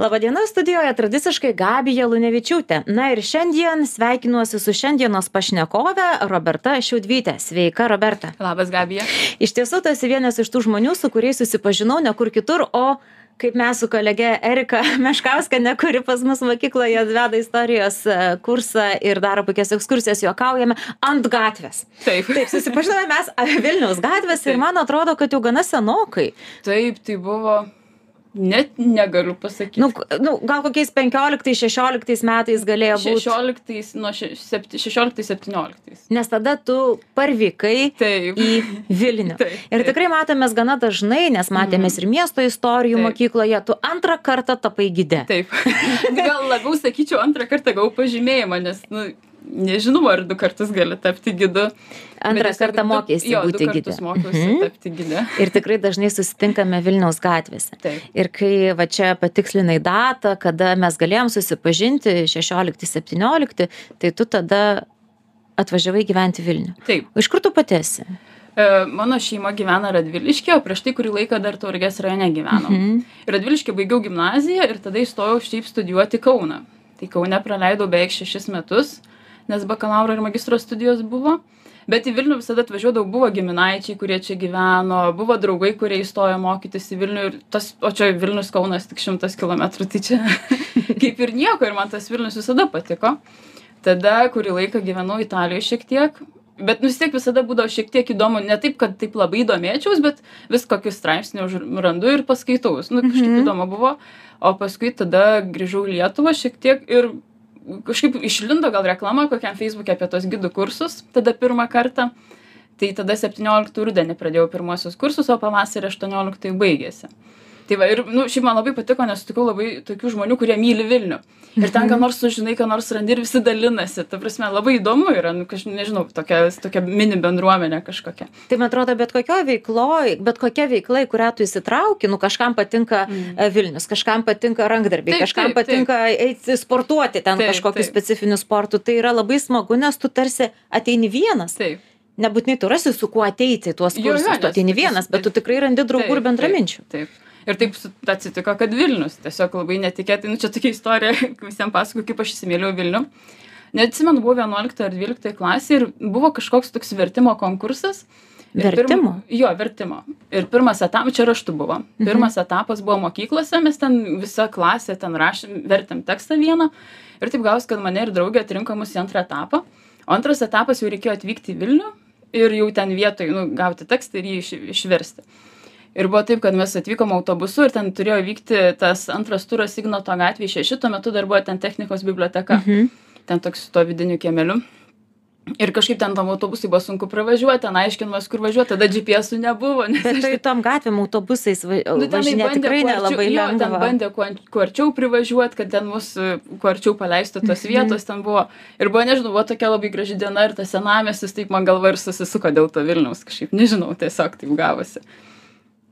Labadiena studijoje tradiciškai Gabija Lunevičiūtė. Na ir šiandien sveikinuosi su šiandienos pašnekove Roberta Šiaudvytė. Sveika, Roberta. Labas, Gabija. Iš tiesų, tu esi vienas iš tų žmonių, su kuriais susipažinau ne kur kitur, o kaip mes su kolege Erika Meškauskanė, kuri pas mus mokykloje veda istorijos e, kursą ir daro puikias ekskursijas, juokaujame ant gatvės. Taip. Taip, susipažinome mes Vilniaus gatvės ir man atrodo, kad jau gana senokai. Taip, tai buvo Net negaliu pasakyti. Nu, nu, gal kokiais 15-16 metais galėjo būti. 16, nuo 16-17. Nes tada tu parvykai Taip. į Vilnių. Taip, Ir taip. tikrai matėmės gana dažnai, nes matėmės ir miesto istorijų Taip. mokykloje, tu antrą kartą tapai gide. Taip. Gal labiau sakyčiau, antrą kartą gavau pažymėjimą, nes, nu, nežinau, ar du kartus gali tapti gidu. Antrą kartą mokėsi jo, būti du gide. kartus mokiausi Mhm. tapti gide. Ir tikrai dažnai susitinkame Vilniaus gatvėse. Taip. Ir kai va čia patikslinai datą, kada mes galėjom susipažinti, 16-17, tai tu tada atvažiavai gyventi Vilnių. Taip. Iš kur tu pati esi? E, Mano šeima gyvena Radviliškė, o prieš tai kurį laiką dar Tauragės rajone gyvenom. Mhm. Ir Radviliškė baigiau gimnaziją ir tada įstojau šiaip studijuoti Kauną. Tai Kaune praleidau beveik šešis metus, nes bakalauro ir magistro studijos buvo. Bet į Vilnių visada atvažiuodavau, buvo giminaičiai, kurie čia gyveno, buvo draugai, kurie įstojo mokytis į Vilnių ir tas, o čia Vilnius Kaunas tik šimtas kilometrų, tai čia kaip ir nieko ir man tas Vilnius visada patiko. Tada kurį laiką gyvenau Italijoje šiek tiek, bet nu vis tiek visada būdavo šiek tiek įdomu, ne taip, kad taip labai domėčiaus, bet vis kokius straipsnius randu ir paskaitau. Nu, kažkaip Mhm. įdomu buvo. O paskui tada grįžau į Lietuvą šiek tiek ir kažkaip išlindo gal reklama kokiam Facebook'e apie tos gidų kursus, tada pirmą kartą. Tai tada 17 rudenį pradėjau pirmosius kursus, o pavasarį 18 baigėsi. Tai va, ir, nu, šiaip man labai patiko, nes sutikau labai tokių žmonių, kurie myli Vilnių. Ir ten, ką nors sužinai, ką nors randi ir visi dalinasi. Ta prasme, labai įdomu yra, nu, kaž, nežinau, tokia, tokia mini bendruomenė kažkokia. Tai man atrodo, bet kokioje veikloje, bet kokia veikla, į kurią tu įsitrauki, nu kažkam patinka mm. Vilnius, kažkam patinka rankdarbiai, Taip, kažkam taip, taip. patinka eiti sportuoti ten Taip, kažkokiu taip. specifiniu sportu. Tai yra labai smagu, nes tu tarsi ateini vienas. Taip. Nebūtinai tu rasi, su kuo ateiti į tuos Jo, jo, kursus, tu ateini vienas, bet tu tikrai randi draugų ir Taip, bendraminčių. Taip. taip. Ir taip atsitiko, kad Vilnius tiesiog labai netikėtai, nu čia tokia istorija, visiems pasakoju, kaip aš įsimylėjau Vilnių. Neatsimenu, buvau 11 ar 12 klasė ir buvo kažkoks toks vertimo konkursas. Vertimo? Pirm, jo, vertimo. Ir pirmas etapas, čia raštu buvo. Pirmas etapas buvo mokyklose, mes ten visa klasė ten rašėm, vertėm tekstą vieną. Ir taip gaus, kad mane ir draugė atrinko mus į antrą etapą. O antras etapas jau reikėjo atvykti į Vilnių ir jau ten vietoj nu, gauti tekstą ir jį iš, išversti. Ir buvo taip, kad mes atvykom autobusu ir ten turėjo vykti tas antras turas Ignoto gatvėje 6, tuo metu dar buvo ten technikos biblioteka. Mhm. Ten toks su to vidiniu kiemeliu. Ir kažkaip ten tam autobusai buvo sunku pravažiuoti, ten aiškinimas, kur važiuoti, tada GPS nebuvo. Nes Bet tai tom gatvėm autobusais va- Nu, bandė tikrai nelabai jo, Ten lengva. bandė kuo, kuo arčiau privažiuoti, kad ten mus e, kuo arčiau paleistų tos vietos, ten buvo. Ir buvo, nežinau, buvo tokia labai graži diena ir tas senamestis, taip man galva ir susisuko dėl to Vilniaus kažkaip, nežinau, tiesiog taip gavosi.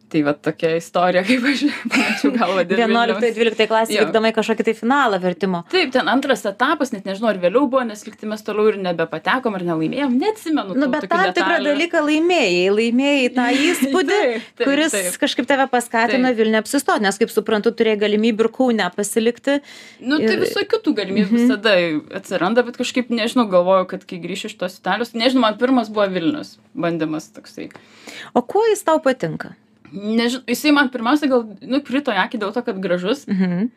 Tai va tokia istorija, kaip aš pamačiau galvą dėl 11-12 klasė vykdama į kažkokį tai finalą vertimo. Taip, ten antras etapas, net nežinau, ar vėliau buvo, nes likti mes toliau ir nebepatekom, ar nelaimėjom, neatsimenu. Nu, tų bet tam tikrą dalyką laimėjai, laimėjai tą įspūdį, Taip, taip, kuris taip. kažkaip tave paskatino. Vilniuje apsistoti, nes kaip suprantu, turėjai galimybę ir kaune pasilikti. Nu, tai Ir- visokių tų galimybių mhm. visada atsiranda, bet kažkaip, nežinau, galvoju, kad kai grįšiu iš tos Italijos, nežinau, man pirmas buvo Vilnius bandymas toksai. O kuo jis tau patinka? Nežinau, jisai man pirmiausia gal, nu, krito į akį dėl to, kad gražus. Mhm.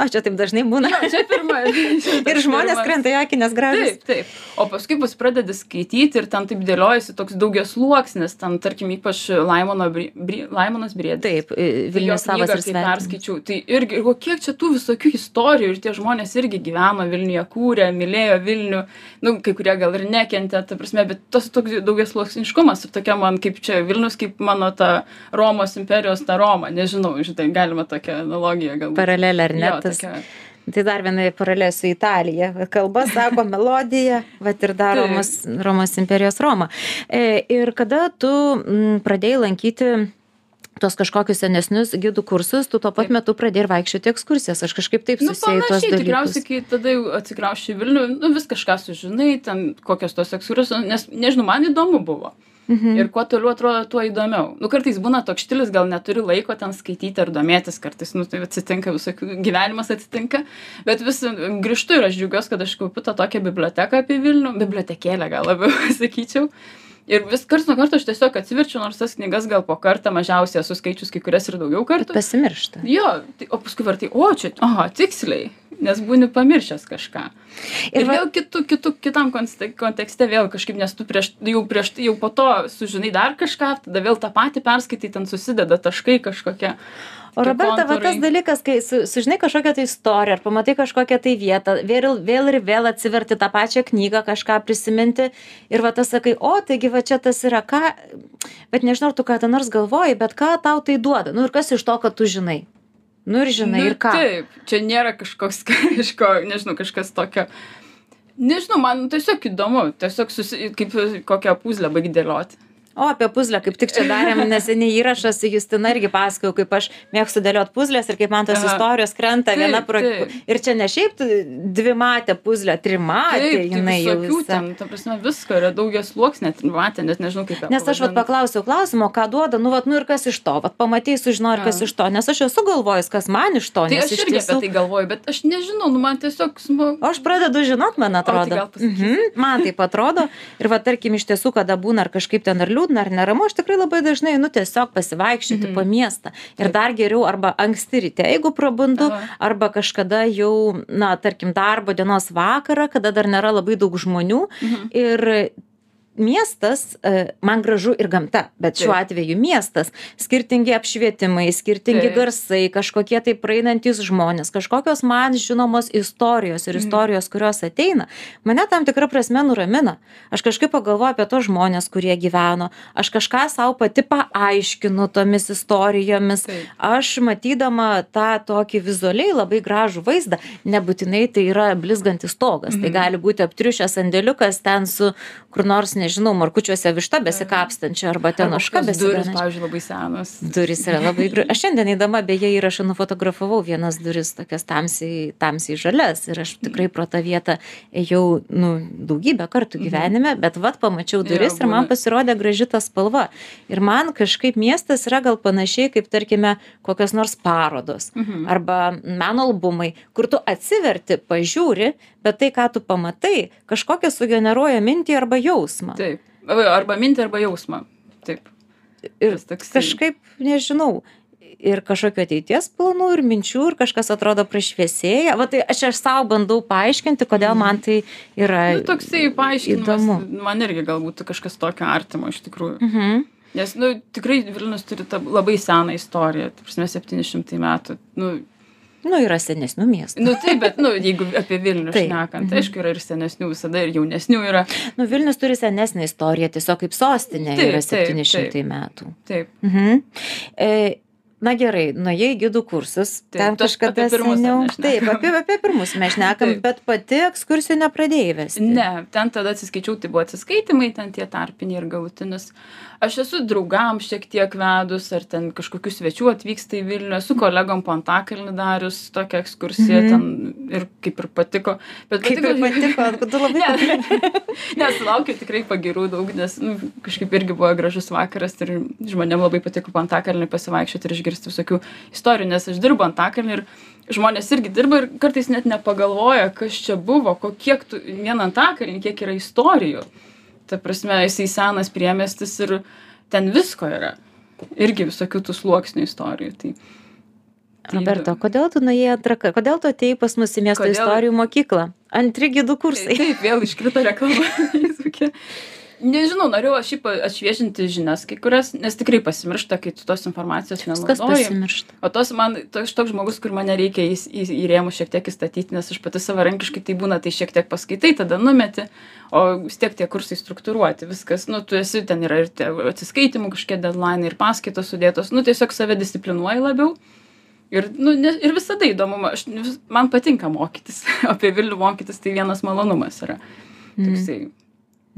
O čia taip dažnai būna. Jo, čia pirma. Ir žmonės krenta į akį, nes gražus. Taip, taip. O paskui bus pradedi skaityti ir ten taip dėliojasi toks daugias sluoksnis, ten, tarkim, ypač Laimono, Bri- Laimonas Briedis. Taip, Vilnius Tai savas ir svetimas. perskaičiau, tai irgi, ir kiek čia tų visokių istorijų ir tie žmonės irgi gyveno Vilniuje, kūrė, mylėjo Vilnių, nu, kai kurie gal ir nekentė, ta prasme, bet tas toks daugias sluoksniškumas ir tokia man kaip čia Vilnius, kaip mano ta Romos imperijos ta Roma, nežinau, žinai, galima tokią analogiją galbūt. Paralelė ar ne? Jo, tas- tokia- Tai dar viena paralelė su Italija. Kalba sako melodija, bet ir dar. Romos, Romos imperijos Roma. E, ir kada tu m, pradėjai lankyti tuos kažkokius senesnius gidų kursus, tu tuo pat Taip. metu pradėjai ir vaikščioti ekskursijas. Aš kažkaip taip Nu, susijęju tuos panašiai, dalykus. tikriausiai, kai tada jau atsikraušiu į Vilnių, nu, vis kažką sužinai, ten kokios tos ekskursijos, nes, nežinau, man įdomu buvo. Mhm. Ir kuo toliau atrodo, tuo įdomiau. Nu, kartais būna toks štilis, gal neturi laiko ten skaityti ar domėtis, kartais, nu, tai atsitinka, visokių gyvenimas atsitinka, bet vis grįžtu ir aš džiaugiuosi, kad aš kaupiu tą tokią biblioteką apie Vilnių, bibliotekėlę gal labiau sakyčiau. Ir vis karts nuo karto aš tiesiog atsiverčiu, nors tas knygas gal po kartą mažiausiai esu skaičius kai kurias ir daugiau kartų. Bet pasimiršta. Jo, tai, o paskui vartai, o čia, aha, tiksliai nes būni pamiršęs kažką. Ir, ir va... vėl kitų, kitų, kitam kontekste vėl kažkaip, nes tu prieš, jau, prieš, jau po to sužinai dar kažką, tada vėl tą patį perskaitai, ten susideda taškai kažkokie. O Roberta, va tas dalykas, kai su, sužinai kažkokią tai istoriją ar pamatai kažkokią tai vietą, vėl, vėl ir vėl atsiverti tą pačią knygą, kažką prisiminti ir va tas sakai, o taigi va čia tas yra ką, bet nežinau, tu ką ten nors galvoji, bet ką tau tai duoda. Nu ir kas iš to, kad tu žinai? Nu ir žinai, nu, ir ką. Taip, čia nėra kažkoks, kažko, nežinau, kažkas tokio. Nežinau, man tiesiog įdomu, tiesiog susi, kaip kokią puzlę baigi dėlioti o apie puzlę kaip tik čia darėm neseniai įrašą su justina irgi pasakojau kaip aš mėgstu dėliot puzles ir kaip man tos istorijos krenta Taip, viena pro taip. ir čia ne šiaip dvimatė puzlė trimatė Taip, tai jinai jau visa ten, ta prasme, visko yra daugias sluoksnė, matė, net nežinau kaip. Nes aš vat paklausiau klausimo, ką duoda, nu vat, nu ir kas iš to, vat pamatai, sužinoj, kas iš to, nes aš esu galvojęs, kas man iš to, Tai aš irgi tiesų. apie tai galvoju, bet aš nežinau, nu man tiesiog smagu. O aš pradedu žinot, man atrodo. gal pasakysi? mhm, man taip atrodo. Ir va, tarkim, iš tiesų, kada būna ar kažkaip ten ar liūdna, ar neramu, aš tikrai labai dažnai, nu, tiesiog pasivaikščioti Mhm. po miestą. Ir Taip. dar geriau arba anksti ryte, jeigu prabundu, Aha. arba kažkada jau, na, tarkim, darbo dienos vakarą, kada dar nėra labai daug žmonių. Mhm. Ir miestas e, man gražu ir gamta bet šiuo atveju miestas. Skirtingi apšvietimai skirtingi garsai kažkokie tai praeinantys žmonės kažkokios man žinomos istorijos ir Mhm. istorijos kurios ateina mane tam tikra prasme nuramina. Aš kažkaip pagalvoju apie tuos žmones kurie gyveno. Aš kažką sau pati paaiškinu tomis istorijomis. Aš matydama tą tokį vizualiai labai gražų vaizdą nebūtinai tai yra blizgantis stogas. Tai Mhm. gali būti aptriušęs sandėliukas ten su kur nors nežinau markučiuose višta besikapstančia arba ten ožka kokios durys, pavyzdžiui, labai senos. durys yra labai gražios aš šiandien eidama beje įrašą nufotografavau vienas duris tokias tamsiai tamsiai žalias ir aš tikrai pro tą vietą ėjau nu daugybę kartų gyvenime bet vat pamačiau duris ir man pasirodė graži ta spalva. Ir man kažkaip miestas yra gal panašiai kaip tarkime kokios nors parodos Mhm. arba meno albumai kur tu atsiverti pažiūri bet tai ką tu pamatai kažkokią sugeneruoja mintį arba jausmą Taip. Arba mintį, arba jausmą. Taip. ir toksai. kažkaip nežinau ir kažkokių ateities planų ir minčių ir kažkas atrodo prašviesėja va tai aš aš sau bandau paaiškinti kodėl man tai yra Nu, toksai paaiškinimas. Man irgi galbūt kažkas tokio artimo iš tikrųjų. mhm. Nes, nu, tikrai Vilnius turi tą labai seną istoriją, prasme 700 metų. Nu, nu yra senesnių miestų nu taip, bet, nu, jeigu apie Vilnių Taip. šnekant, tai aišku, yra ir senesnių visada, ir jaunesnių yra. nu vilnius turi senesnę istoriją tiesiog kaip sostinė Taip, yra taip, taip. 700 metų Taip. mhm. e, na gerai nuėjai gidų kursus Taip, ten kažkada seniau taip apie apie pirmus mes šnekam Taip. bet pati ekskursijų nepradėjai vesti Ne, ten tada atsiskaičiau, tai buvo atsiskaitimai, ten tie tarpiniai ir galutinis. Aš esu draugam šiek tiek vedus, ar ten kažkokių svečių atvyksta į Vilnių, esu kolegom po Antakalnį darius tokią ekskursiją, Mhm. ten ir kaip ir patiko. Bet kaip ir patiko tu labai Ne, nesulaukiu tikrai pagirų daug, nes nu, kažkaip irgi buvo gražus vakaras ir žmonėm labai patiko po Antakalnį pasivaikščioti ir išgirsti visokių istorijų, nes aš dirbu Antakalnį ir žmonės irgi dirba ir kartais net nepagalvoja, kas čia buvo, kiek tu, vien Antakalnį, kiek yra istorijų. Ta prasme, jisai senas priemestis ir ten visko yra. Irgi visokių tų sluoksnių istorijų. Tai, tai Roberto, kodėl tu nuėjai antrą kartą? Kodėl tu atėjai pas mus į miesto Kodėl? istorijų mokyklą? Antri gidų kursai. Taip, vėl iškrito reklama. Nežinau, norėjau aš šiaip atšviežinti žinias kai kurias, nes tikrai pasimiršta, kai tu tos informacijos nenaudoji. O tos man, toks toks žmogus, kur mane reikia į, į, į rėmus šiek tiek įstatyti, nes aš pati savarankiškai tai būna, tai šiek tiek paskaitai, tada numeti, o vis tiek tie kursai struktūruoti, viskas, nu, tu esi, ten yra ir tie atsiskaitimų kažkokie deadline ir paskaitos sudėtos, nu, tiesiog save disciplinuoji labiau. Ir, nu, ne, ir visada įdomu, aš, man patinka mokytis, apie Vilnių mokytis, tai vienas malonumas yra. Mm.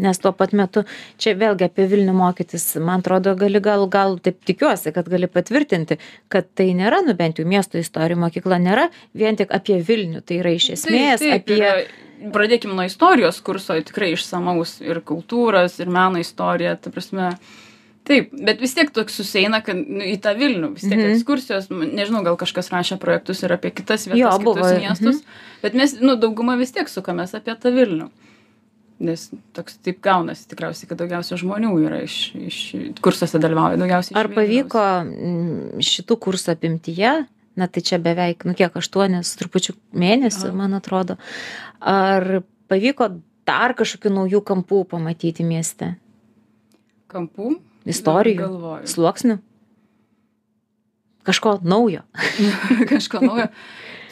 Nes tuo pat metu čia vėlgi apie vilnių mokytis man atrodo gali gal gal taip tikiuosi kad gali patvirtinti kad tai nėra nu bent jau miesto istorijų mokykla nėra vien tik apie vilnių tai yra iš esmės Taip, taip, apie Pradėkime nuo istorijos kurso, tikrai išsamaus ir kultūros, ir meno istorija, ta prasme. Taip, bet vis tiek toks susieina, kad nu, į tą Vilnių, vis tiek Mhm. ekskursijos, m, nežinau, gal kažkas rašė projektus ir apie kitas vietas, Jo, kitus buvo, miestus, bet mes, nu, dauguma vis tiek sukamės apie tą Vilnių. Nes toks taip gaunasi tikriausiai, kad daugiausia žmonių yra iš, iš kursuose dalyvauja, daugiausiai ar pavyko mm, šitų kursų apimtyje na tai čia beveik nu kiek aštuonis trupučiu mėnesių man atrodo ar pavyko dar kažkokių naujų kampų pamatyti mieste kampų? istorijų Galvoju. sluoksnių kažko naujo kažko naujo.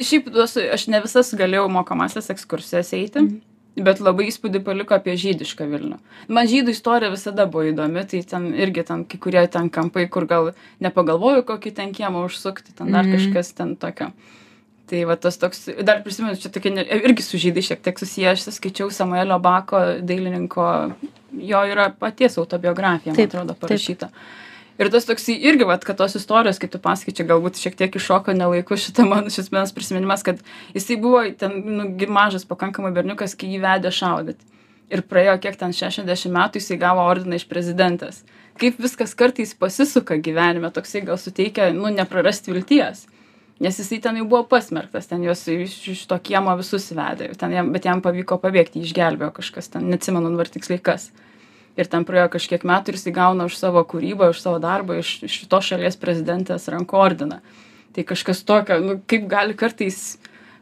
Šiaip aš ne visas galėjau mokomasias ekskursijas eiti, Mhm. Bet labai įspūdį paliko apie žydišką Vilnių. Man žydų istorija visada buvo įdomi, tai ten irgi ten kai kurie ten kampai, kur gal nepagalvoju, kokį ten kiemą užsukti, ten dar Mhm. kažkas ten tokio. Tai va tas toks, dar prisimenu, čia tokia, ne- irgi su žydai šiek tiek susiję, aš skaičiau Samuelio Bako, dailininko, jo yra paties autobiografija, man Taip, atrodo, taip. Ir tas toks irgi, vat, kad tos istorijos, kai tu pasakai, čia galbūt šiek tiek iššoko nelaiku šitą man šis vienas prisiminimas, kad jisai buvo ten nu, gi mažas pakankamai berniukas, kai jį vedė šaudyti. Ir praėjo kiek ten 60 metų, jisai gavo ordiną iš prezidentės. Kaip viskas kartais pasisuka gyvenime, toksai gal suteikia, nu, neprarasti vilties. Nes jisai ten jau buvo pasmerktas, ten juos iš, iš to kiemo visus vedė, ten jam, bet jam pavyko pabėgti, jį išgelbėjo kažkas, ten neatsimenu dabar tiksliai kas ir ten praėjo kažkiek metų ir jisai gauna už savo kūrybą, už savo darbą iš, šitos šalies prezidentės rankų ordiną. Tai kažkas tokio, nu, kaip gali kartais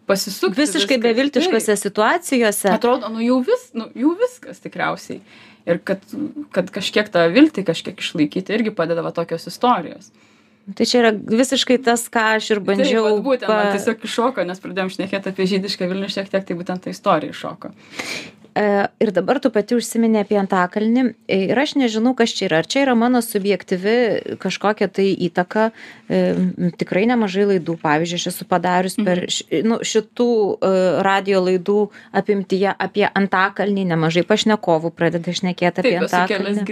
pasisukti. visiškai viskas. beviltiškose Taip. situacijose Atrodo, nu jau, vis, nu jau viskas tikriausiai. Ir kad, kad kažkiek tą viltį kažkiek išlaikyti irgi padeda va tokios istorijos. tai čia yra visiškai tas ką aš ir bandžiau Taip, būtent, pa- man tiesiog iššoko, nes pradėjom šnekėti apie žydišką Vilnių šiek tiek, tai būtent ta istorija iššoko. E, Ir dabar tu pati užsiminė apie Antakalnį e, ir aš nežinau, kas čia yra. Ar čia yra mano subjektyvi kažkokia tai įtaka. E, Tikrai nemažai laidų, pavyzdžiui, aš esu padarius per š, nu, šitų radio laidų apimtyje apie Antakalnį, nemažai pašnekovų pradeda šnekėti apie Taip, Antakalnį.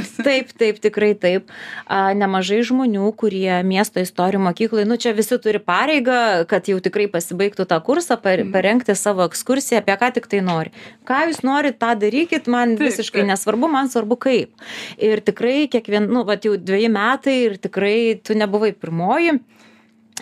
Taip, taip, tikrai taip. Nemažai žmonių, kurie miesto istorijų mokyklai, nu čia visi turi pareigą, kad jau tikrai pasibaigtų tą kursą, par, parengti savo ekskursiją, apie ką tik tai nori. Ką jūs norit, tą darykit, man Taip, visiškai taip. nesvarbu, man svarbu kaip. Ir tikrai kiekvien, nu, va, jau dviejai metai ir tikrai tu nebuvai pirmoji.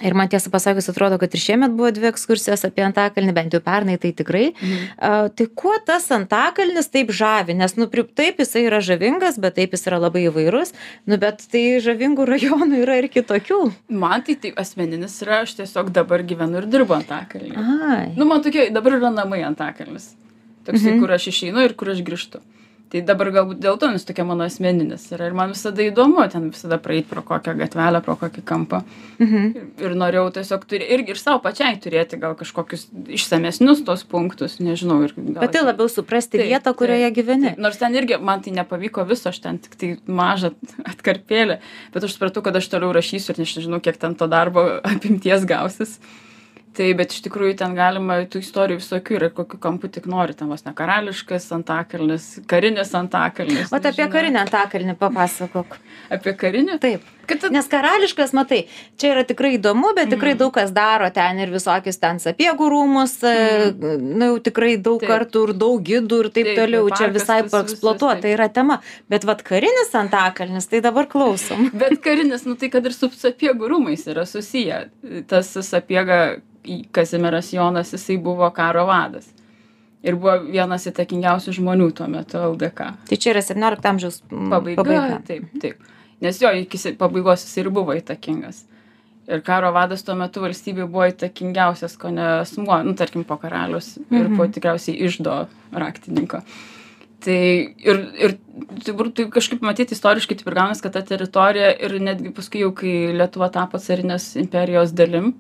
Ir man tiesą pasakius, atrodo, kad ir šiemet buvo dvi ekskursijos apie Antakalnį, bent jau pernai tai tikrai. Mhm. A, tai kuo tas Antakalnis taip žavi? Nes, nu, taip jisai yra žavingas, bet taip jis yra labai įvairus. Nu, bet tai žavingų rajonų yra ir kitokių. Man tai taip asmeninis yra, aš tiesiog dabar gyvenu ir dirbu ant takalnį. Ai. Nu, man tokie, dabar yra namai ant takalnis. Toksai, Mhm. kur aš išeinu ir kur aš grįžtu. Tai dabar galbūt dėl to, nes tokia mano asmeninis yra. Ir man visada įdomu ten visada praeiti pro kokią gatvelę, pro kokį kampą. Mhm. Ir, ir norėjau tiesiog turėti, irgi ir savo pačiai turėti gal kažkokius išsamesnius tos punktus, nežinau. Ir gal Pati labiau suprasti Taip, vietą, kurioje taip, gyveni. Taip, nors ten irgi man tai nepavyko viso, aš ten tik tai mažą atkarpėlę, bet aš supratau, kad aš toliau rašysiu ir nežinau, kiek ten to darbo apimties gausis. Tai bet iš tikrųjų ten galima tų istorijų visokių ir kokiu kampu tik nori, ten vos ne karališkas antakalnis, karinis antakalnis. O apie karinę Antakalnį papasakok. Apie karinį? Taip. Ten Nes karališkas, matai, čia yra tikrai įdomu, bet tikrai Mhm. daug kas daro ten ir visokius ten sapiegų rūmus, e, na jau tikrai daug Taip. kartų ir daug gidų ir taip Taip, toliau, čia visai paeksploatuota taip. yra tema. Bet vad karinis Antakalnis, tai dabar klausom. Bet karinis, nu tai kad ir su sapiegų rūmais yra susiję. Tas sapiega Kazimieras Jonas, jisai buvo karo vadas. Ir buvo vienas įtakingiausių žmonių tuo metu LDK. Tai čia yra 17 amžiaus mm, Pabaiga. pabaiga. Taip, taip. Nes jo iki pabaigos jis ir buvo įtakingas. Ir karo vadas tuo metu valstybėje buvo įtakingiausias, ko ne asmuo, nu, tarkim, po karalius ir po Mhm. tikriausiai išdo raktininko. Tai ir, ir tai kažkaip matyti istoriškai taip ir gaunas, kad ta teritorija ir netgi paskui jau, kai Lietuva tapo carinės imperijos dalim,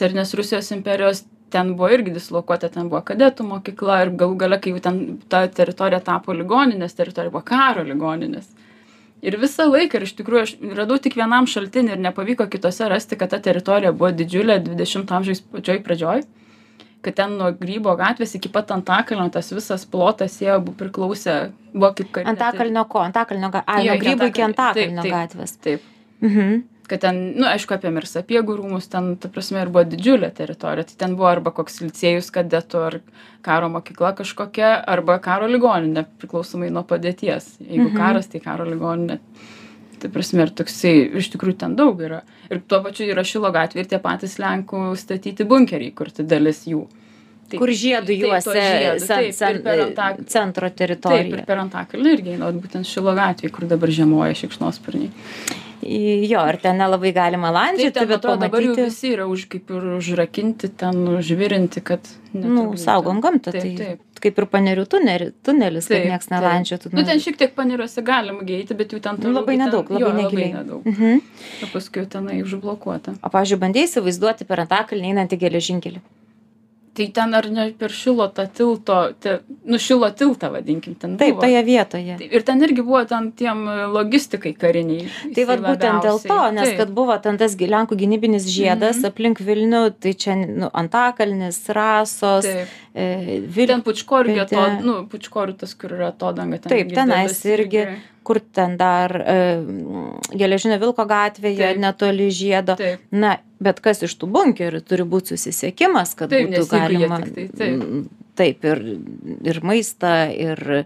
carinės Rusijos imperijos, ten buvo irgi dislokuota, ten buvo kadetų mokykla ir galų gale, kai jau ten ta teritorija tapo ligoninės, teritorija buvo karo ligoninės. Ir visą laiką, ir iš tikrųjų aš radau tik vienam šaltinį ir nepavyko kitose rasti, kad ta teritorija buvo didžiulė 20 amžiaus pačioj pradžioj. kad ten nuo grybo gatvės iki pat antakalnio tas visas plotas ėjo bu priklausė buvo kaip karinė Antakalnio ko? Antakalnio gatvės. Ai, Jo, nuo iki grybų iki Antakalnio. Antakalnio Taip, taip. gatvės. taip Mhm. Kad ten nu aišku apėmė ir sapiegų rūmus ten ta prasme ir buvo didžiulė teritorija tai ten buvo arba koks licėjus kadetų ar karo mokykla kažkokia arba karo ligoninė priklausomai nuo padėties jeigu Mhm. karas tai karo ligoninė ta prasme ir toksai iš tikrųjų ten daug yra ir tuo pačiu yra šilo gatvė ir tie patys lenkų statyti bunkeriai kur tai dalis jų Tai- Kur žiedų taip, juose taip, ir per Antak- centro Taip, teritoriją. ir per Antakalnį irgi vat būtent Šilo gatvėje, kur dabar žiemoja šikšnosparniai. Jo, ir ten nelabai galima landžioti, ten bet atrodo, dabar jau visi yra už, kaip ir užrakinti, ten užvirinti, kad... Nu, saugom gamtą, Taip, tai taip. kaip ir panerių tuneri- tunelis, kad Taip, niekas taip. nelandžiotų. Nu, ten šiek tiek paniriuose galima gėti, bet jau ten Nu, toliau labai ten- nedaug, labai jo, negiliai. Labai nedaug. Mhm. O paskui tenai užblokuota. O, pavyzdžiui, bandėjai įsivaizduoti per Antakalnį einantį geležinkelį. Tai ten ar ne per šilo tą tilto, te, nu šilo tiltą vadinkim, ten Taip, buvo. toje vietoje. Taip, Ir ten irgi buvo ten tiem logistikai kariniai. Tai vad būtent dėl to, nes Taip. kad buvo ten tas Lenkų gynybinis žiedas Mhm. aplink Vilnių, tai čia nu, Antakalnis, Rasos, Taip. e, Ten Vilnių, pučkorių, to, nu, pučkorių tas, kur yra to danga. Ten Taip, irgi tenais dalis irgi. Kur ten dar e, Geležinio Vilko gatvėje, Taip. netoli žiedo. Taip. Na, bet kas iš tų bunkerių turi būti susisiekimas, kad Taip, būtų galima. tai- taip. Mm, Taip, ir, ir maistą, ir a,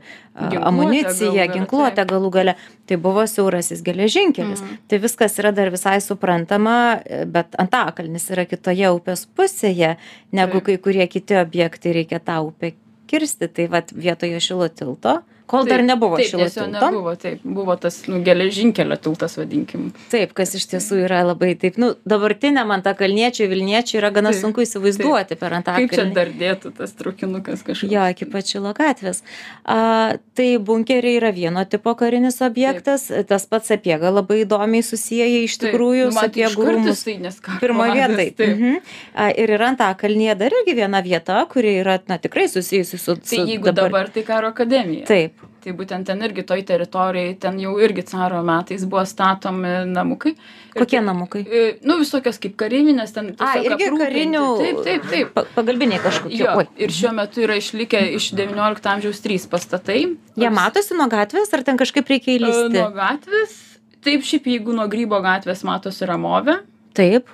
Ginkluotę amuniciją, ginkluotę galų gale. Tai buvo siaurasis geležinkelis. Mhm. Tai viskas yra dar visai suprantama, e, bet Antakalnis yra kitoje upės pusėje, negu Taip. kai kurie kiti objektai reikia tą upę kirsti. Tai vad vietoje šilo tilto, kol dar Taip, nebuvo taip, šilo tilto. Nebuvo, taip, buvo tas nu, geležinkelio tiltas, vadinkim. Taip, kas iš tiesų yra labai taip, nu, dabartiniam antakalniečiui, Vilniečiui yra gana Taip, sunku įsivaizduoti per Kaip čia dar dėtų tas traukinukas kažkoks. Jo, iki pačilo gatvės. A, tai bunkeriai yra vieno tipo karinis objektas, tas pats sapiega labai įdomiai susiję iš Taip, tikrųjų nu, man tai sapiegų iškart rūmus. jisai, nes karo Pirmoje vietoje. Taip. Mhm. A, Ir yra Antakalnyje dar irgi viena vieta, kuri yra na, tikrai susijusi su... Tai su jeigu dabar, dabar tai karo akademija. Taip. Tai būtent ten irgi toj teritorijai, ten jau irgi caro metais buvo statomi namukai. Kokie namukai? e, Nu, visokios kaip kareivinės, ten A, irgi karinių. Taip, taip, taip. Pa, pagalbiniai kažkokie. Jo, ir šiuo metu yra išlikę iš XIX amžiaus trys pastatai. Jie matosi nuo gatvės, ar ten kažkaip reikia E, įlysti? Nuo gatvės. Taip, šiaip jeigu nuo grybo gatvės matosi ramovė, Taip.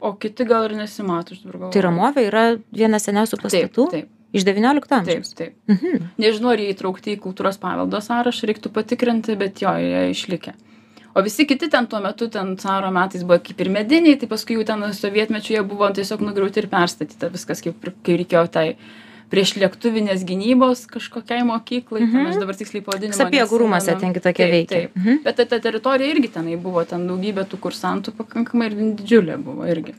o kiti gal ir nesimato iš durgo. Tai Ramovė yra vienas seniausių Taip, pastatų taip, iš XIX taip, amžiaus. taip. Mhm. Nežinau, ar jie įtraukti į kultūros paveldo sąrašą, reiktų patikrinti, bet jo, jie išlikę. O visi kiti ten tuo metu, ten caro metais buvo kaip ir mediniai, tai paskui jau ten sovietmečiu jie buvo tiesiog nugriauti ir perstatyta, viskas kaip, kai reikėjo tai prieš lėktuvinės gynybos kažkokiai mokyklai, mhm. ten aš dabar tiksliai pavadinimą. Sapiegų rūmose ten kitokie Taip, veikia. Taip, Mhm. bet ta, ta teritorija irgi tenai buvo, ten daugybė tų kursantų pakankamai ir didžiulė buvo irgi.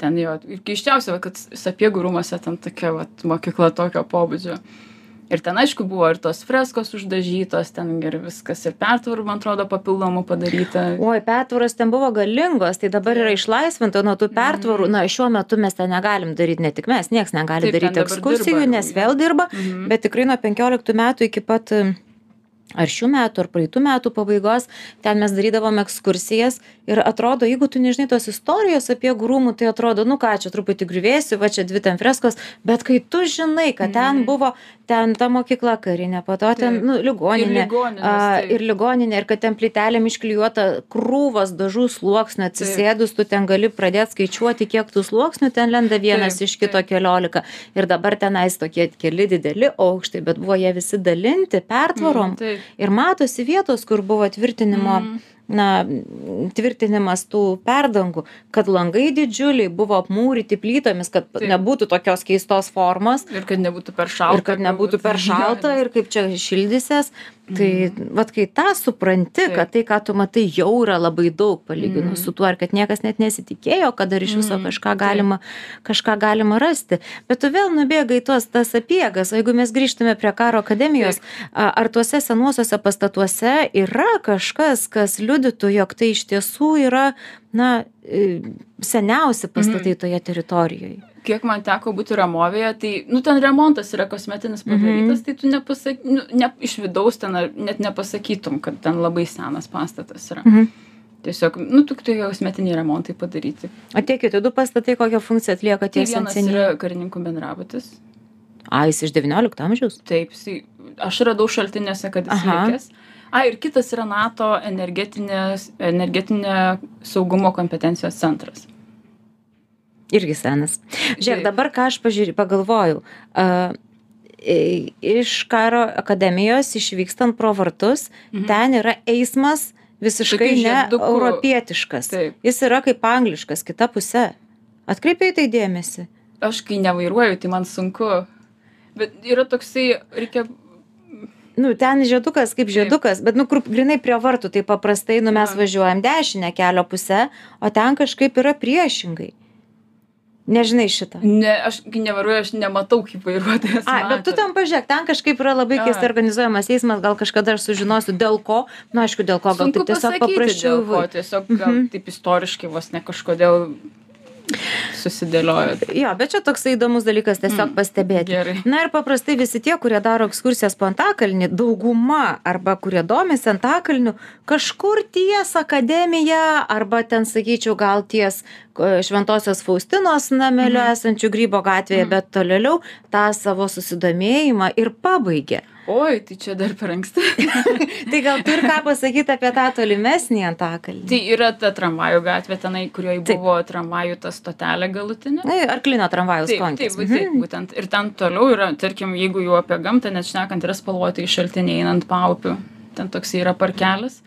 Ten jo, ir keiščiausia, va, kad sapiegų rūmose ten tokia va, mokykla tokio pobūdžio. Ir ten aišku buvo ir tos freskos uždažytos, ten ir viskas, ir pertvarų, man atrodo, papildomų padaryta. Oi, pertvaros ten buvo galingos, tai dabar yra išlaisvinta nuo tų pertvarų. Na, šiuo metu mes ten negalim daryti, ne tik mes, niekas negali Mhm. Taip, dabar ekskursijų, dirba nes vėl dirba, Mhm. bet tikrai nuo 15 metų iki pat ar šių metų, ar praeitų metų pabaigos, ten mes darydavom ekskursijas ir atrodo, jeigu tu nežinai tos istorijos apie grūmų, tai atrodo, nu ką, čia truputį griuvėsiu, va čia dvi ten freskos, bet kai tu žinai, kad ten Mhm. buvo, ten ta mokykla karinė, po to ten, nu, ligoninė. A, ir ligoninė, ir kad ten plytelėm išklijuota krūvos dažų sluoksnių, atsisėdus, tu ten gali pradėti skaičiuoti, kiek tų sluoksnių ten lenda vienas iš kito keliolika. Ir dabar tenais tokie keli dideli aukštai, bet buvo jie visi dalinti pertvarom. Mm. Ir matosi vietos, kur buvo tvirtinimo. Na, tvirtinimas tų perdangų, kad langai didžiuliai buvo apmūryti plytomis, kad nebūtų tokios keistos formos Ir kad nebūtų per šalta. ir kad nebūtų per šalta ir kaip čia šildysies. Tai vat kai tą supranti, kad tai, ką tu matai, jau yra labai daug palyginus su tuo, ir kad niekas net nesitikėjo, kad dar iš viso Mhm. kažką galima, kažką galima rasti. Bet tu vėl nubėgai tuos tas apiegas, o jeigu mes grįžtume prie karo akademijos, ar tuose senuosiuose pastatuose yra kažkas, kas liudytų, jog tai iš tiesų yra, na, e, seniausi pastatai toje teritorijoje. Kiek man teko būti ramovėje, tai, nu, ten remontas yra kosmetinis padarytas, Mhm. tai tu nepasak, nu, ne, iš vidaus ten net nepasakytum, kad ten labai senas pastatas yra. Mhm. tiesiog nu tiktai kosmetiniai remontai padaryti o tie kiti du pastatai kokią funkciją atlieka tai tie vienas senieji yra karininkų bendrabutis a jis iš devyniolikto amžiaus taip jisai aš radau šaltiniuose kad jis likęs a ir kitas yra nato energetinės energetinė saugumo kompetencijos centras. Irgi senas. Žiūrėk dabar ką aš pažiūrė pagalvojau a, iš karo akademijos išvykstant pro vartus Mhm. ten yra eismas visiškai ne europietiškas. Taip. jis yra kaip angliškas kita puse. Atkreipei tai dėmesį. Aš kai nevairuoju tai man sunku. Bet yra toksai reikia nu ten žiedukas kaip žiedukas bet nu kur grynai prie vartų tai paprastai nu mes važiuojam dešine kelio puse o ten kažkaip yra priešingai. Nežinai šito. Ne aš kai nevairuoju aš nematau kaip vairuotojas ai bet tu ten pažiūrėk ten kažkaip yra labai keistai organizuojamas eismas gal kažkada aš sužinosiu dėl ko. Nu aišku dėl ko gal taip tiesiog paprasčiau tiesiog gal Mhm. taip istoriškai vos ne kažkodėl susidėliojo. jo bet čia toksai įdomus dalykas tiesiog Mm, pastebėti Gerai. na ir paprastai visi tie kurie daro ekskursijas po antakalnį dauguma arba kurie domisi antakalniu kažkur ties akademija arba ten sakyčiau gal ties e, šventosios faustinos nameliu Mhm. esančiu grybo gatvėje Mhm. bet tolėliau tą savo susidomėjimą ir pabaigia Oi, tai čia dar per anksti. tai gal tu ir ką pasakyti apie tą tolimesnį antakalnį tai yra ta tramvajų gatvė tenai, kurioje Taip. buvo tramvajų ta stotelė galutinė. Na, arklino tramvajaus Taip, konkis. taip, taip, būtent. Ir ten toliau yra, tarkim, jeigu jau apie gamtą, net šnekant, yra spalvoti šaltiniai einant paupiu. Ten toks yra parkelis.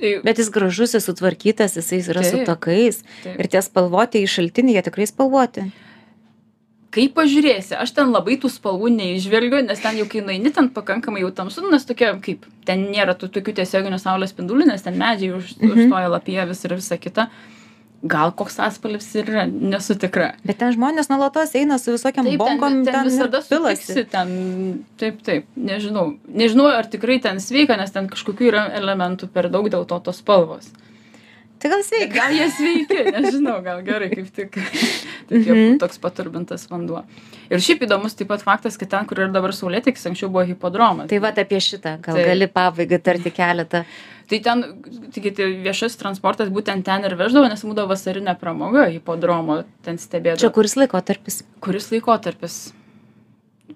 Tai, Bet jis gražus, jis sutvarkytas, jisai yra su Taip. takais. taip. Ir tie spalvoti į šaltinį, jie tikrai spalvoti. Kaip pažiūrėsi, aš ten labai tų spalvų neižvelgiu, nes ten jau kai nueini, ten pakankamai jau tamsu, nu, nes tokia, kaip, ten nėra tų tokių tiesioginių saulės spindulių, nes ten medžiai už, Mhm. užstoja lapievis ir visa kita. Gal koks atspalvis ir yra, nesu tikra. Bet ten žmonės nuolatos eina su visokiam Taip, ten, bonkom, ten, ten ir visada pilasi. ten, taip, taip, nežinau. Nežinau, ar tikrai ten sveika, nes ten kažkokių yra elementų per daug dėl to tos spalvos. Tai gal Bet sveika. Gal jie sveiki, nežinau, gal gerai, kaip tik. Tokie, Mhm. toks paturbintas vanduo. Ir šiaip įdomus taip pat faktas, kad ten, kur yra dabar saulėtekis, anksčiau buvo hipodromas. Tai va apie šitą, gal Taip. gali pabaigai tarti keletą. Tai ten, tikite, viešas transportas būtent ten ir veždavo, nes būdavo vasarinė pramoga hipodromo, ten stebėdavo. Čia kuris laikotarpis? Kuris laikotarpis?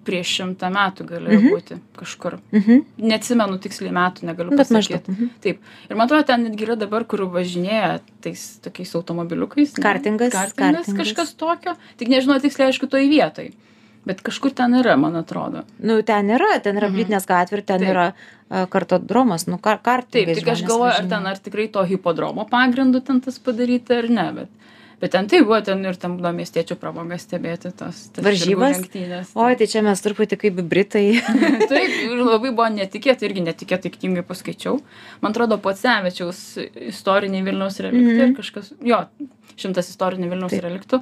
Prieš šimtą metų galėjo Mhm. būti kažkur. Mhm. Neatsimenu tiksliai metų, negaliu pasakyti. Mhm. Taip. Ir man atrodo, ten netgi yra dabar, kur važinėja tais tokiais automobiliukais. ne? Kartingas, Kartingas, kartingas. kažkas tokio. Tik nežinau tiksliai, aišku, toj vietoj. Bet kažkur ten yra, man atrodo. Nu, ten yra, ten yra Mhm. Blitnės gatvė ir ten Taip. yra uh, kartodromas, nu, kar kartingai. Taip, tik aš galvoju, ar ten ar tikrai to hipodromo pagrindu ten tas padaryti ar ne. Bet, bet ten tai buvo, ten ir ten buvo miestiečių pramoga stebėti tos, tas Varžybas? Oi, tai čia mes truputį kaip Britai. Taip, ir labai buvo netikėta, irgi netikėtai knygai paskaičiau. Man atrodo, Pocevičiaus istoriniai Vilniaus reliktai mm -hmm. kažkas, jo, šimtas istorinių Vilniaus. Taip. reliktų.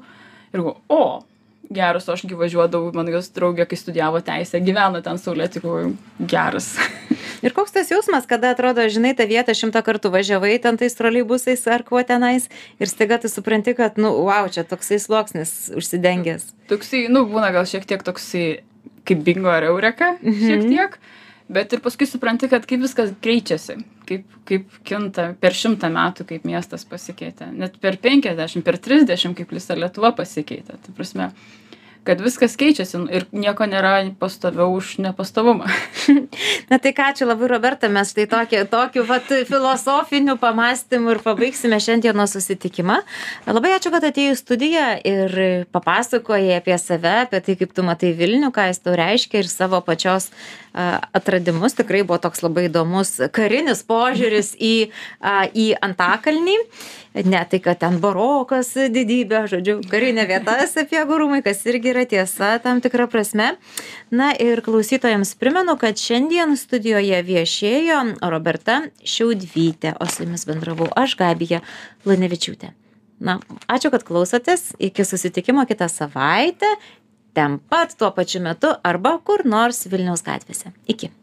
Ir galvoju, o, geras, o ašgi važiuodavau, mano jos draugė, kai studijavo teisę, gyveno ten saulėti, galvoju, geras. Ir koks tas jausmas, kada atrodo, žinai, tą vietą šimtą kartų važiavai ten tais troleibusais ar kuo tenais ir staiga tu supranti, kad, nu, wow, čia toksai sluoksnis užsidengęs. Toksai, nu, būna gal šiek tiek toksai, kaip bingo ar eureka, šiek Mhm. tiek. Bet ir paskui supranti, kad kaip viskas keičiasi, kaip, kaip kinta per šimtą metų, kaip miestas pasikeitė. Net per 50, per 30, kaip visa Lietuva pasikeitė. Tai prasme, kad viskas keičiasi ir nieko nėra pastoviau už nepastovumą. Na tai ką, čia labai, Roberta, mes štai tokie, tokiu vat, filosofiniu pamastymu ir pabaigsime šiandienos susitikimą. Labai ačiū, kad atėjai į studiją ir papasakojai apie save, apie tai, kaip tu matai Vilnių, ką jis tau reiškia ir savo pačios atradimus. Tikrai buvo toks labai įdomus karinis požiūris į, į Antakalnį. Ne tai, kad ten barokas didybė, žodžiu, karinė vieta sapiegų rūmai, kas irgi yra tiesa tam tikra prasme. Na ir klausytojams primenu, kad šiandien studijoje viešėjo Roberta Šiaudvytė, o su jumis bendravau aš, Gabija Lanevičiūtė. Na, ačiū, kad klausotės. Iki susitikimo kitą savaitę. Ten pat tuo pačiu metu arba kur nors Vilniaus gatvėse. Iki.